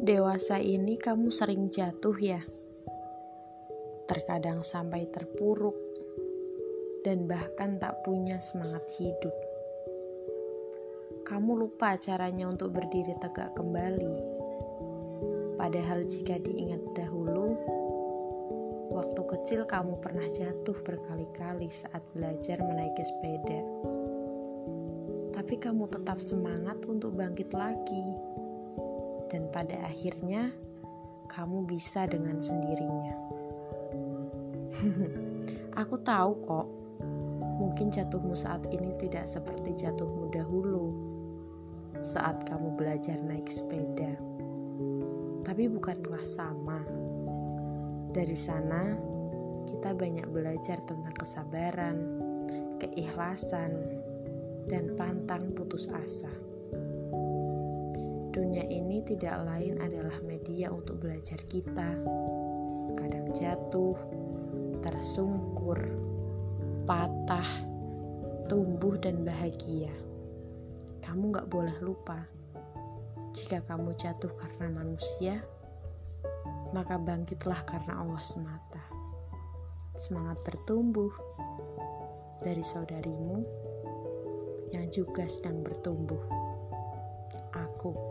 dewasa ini kamu sering jatuh ya? Terkadang sampai terpuruk dan bahkan tak punya semangat hidup. Kamu lupa caranya untuk berdiri tegak kembali. Padahal jika diingat dahulu, waktu kecil kamu pernah jatuh berkali-kali saat belajar menaiki sepeda. Tapi kamu tetap semangat untuk bangkit lagi dan pada akhirnya kamu bisa dengan sendirinya. Aku tahu kok, mungkin jatuhmu saat ini tidak seperti jatuhmu dahulu saat kamu belajar naik sepeda. Tapi bukanlah sama. Dari sana, kita banyak belajar tentang kesabaran, keikhlasan, dan pantang putus asa. Dunia ini tidak lain adalah media untuk belajar kita. Kadang jatuh, tersungkur, patah, tumbuh dan bahagia. Kamu gak boleh lupa, jika kamu jatuh karena manusia, maka bangkitlah karena Allah semata. Semangat bertumbuh dari saudarimu yang juga sedang bertumbuh. Aku.